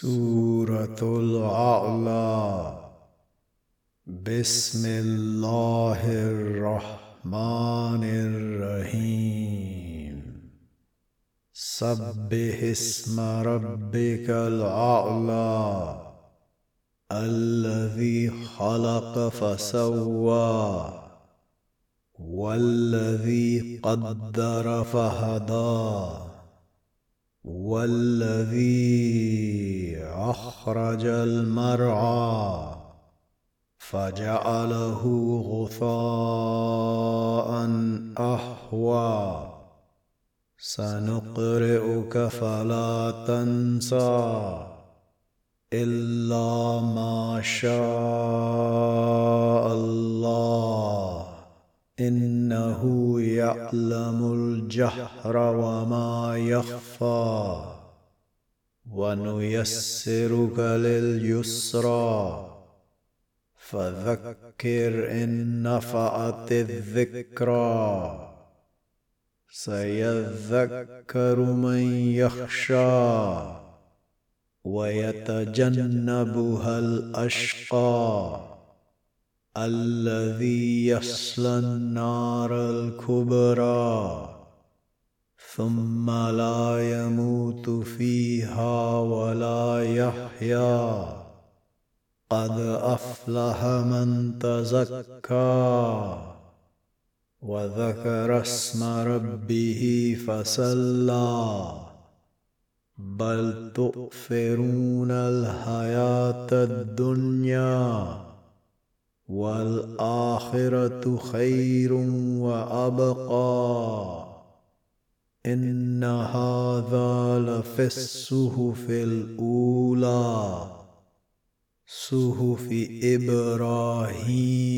سورة الأعلى بسم الله الرحمن الرحيم سبح اسم ربك الأعلى الذي خلق فسوى والذي قدر فهدى والذي أخرج المرعى فجعله غثاء احوى سنقرئك فلا تنسى إلا ما شاء الله. إنه يعلم الجهر وما يخفى. ونيسرك لليسرى. فذكر إن نفعت الذكرى. سيذكر من يخشى. ويتجنبها الأشقى. الذي يصلى النار الكبرى. ثم لا يموت فيها ولا يحيا. قد أفلح من تزكى. وذكر اسم ربه فسلى. بل تؤثرون الحياة الدنيا. والآخرة خير وأبقى. إن هذا لفي الصحف الأولى صحف إبراهيم.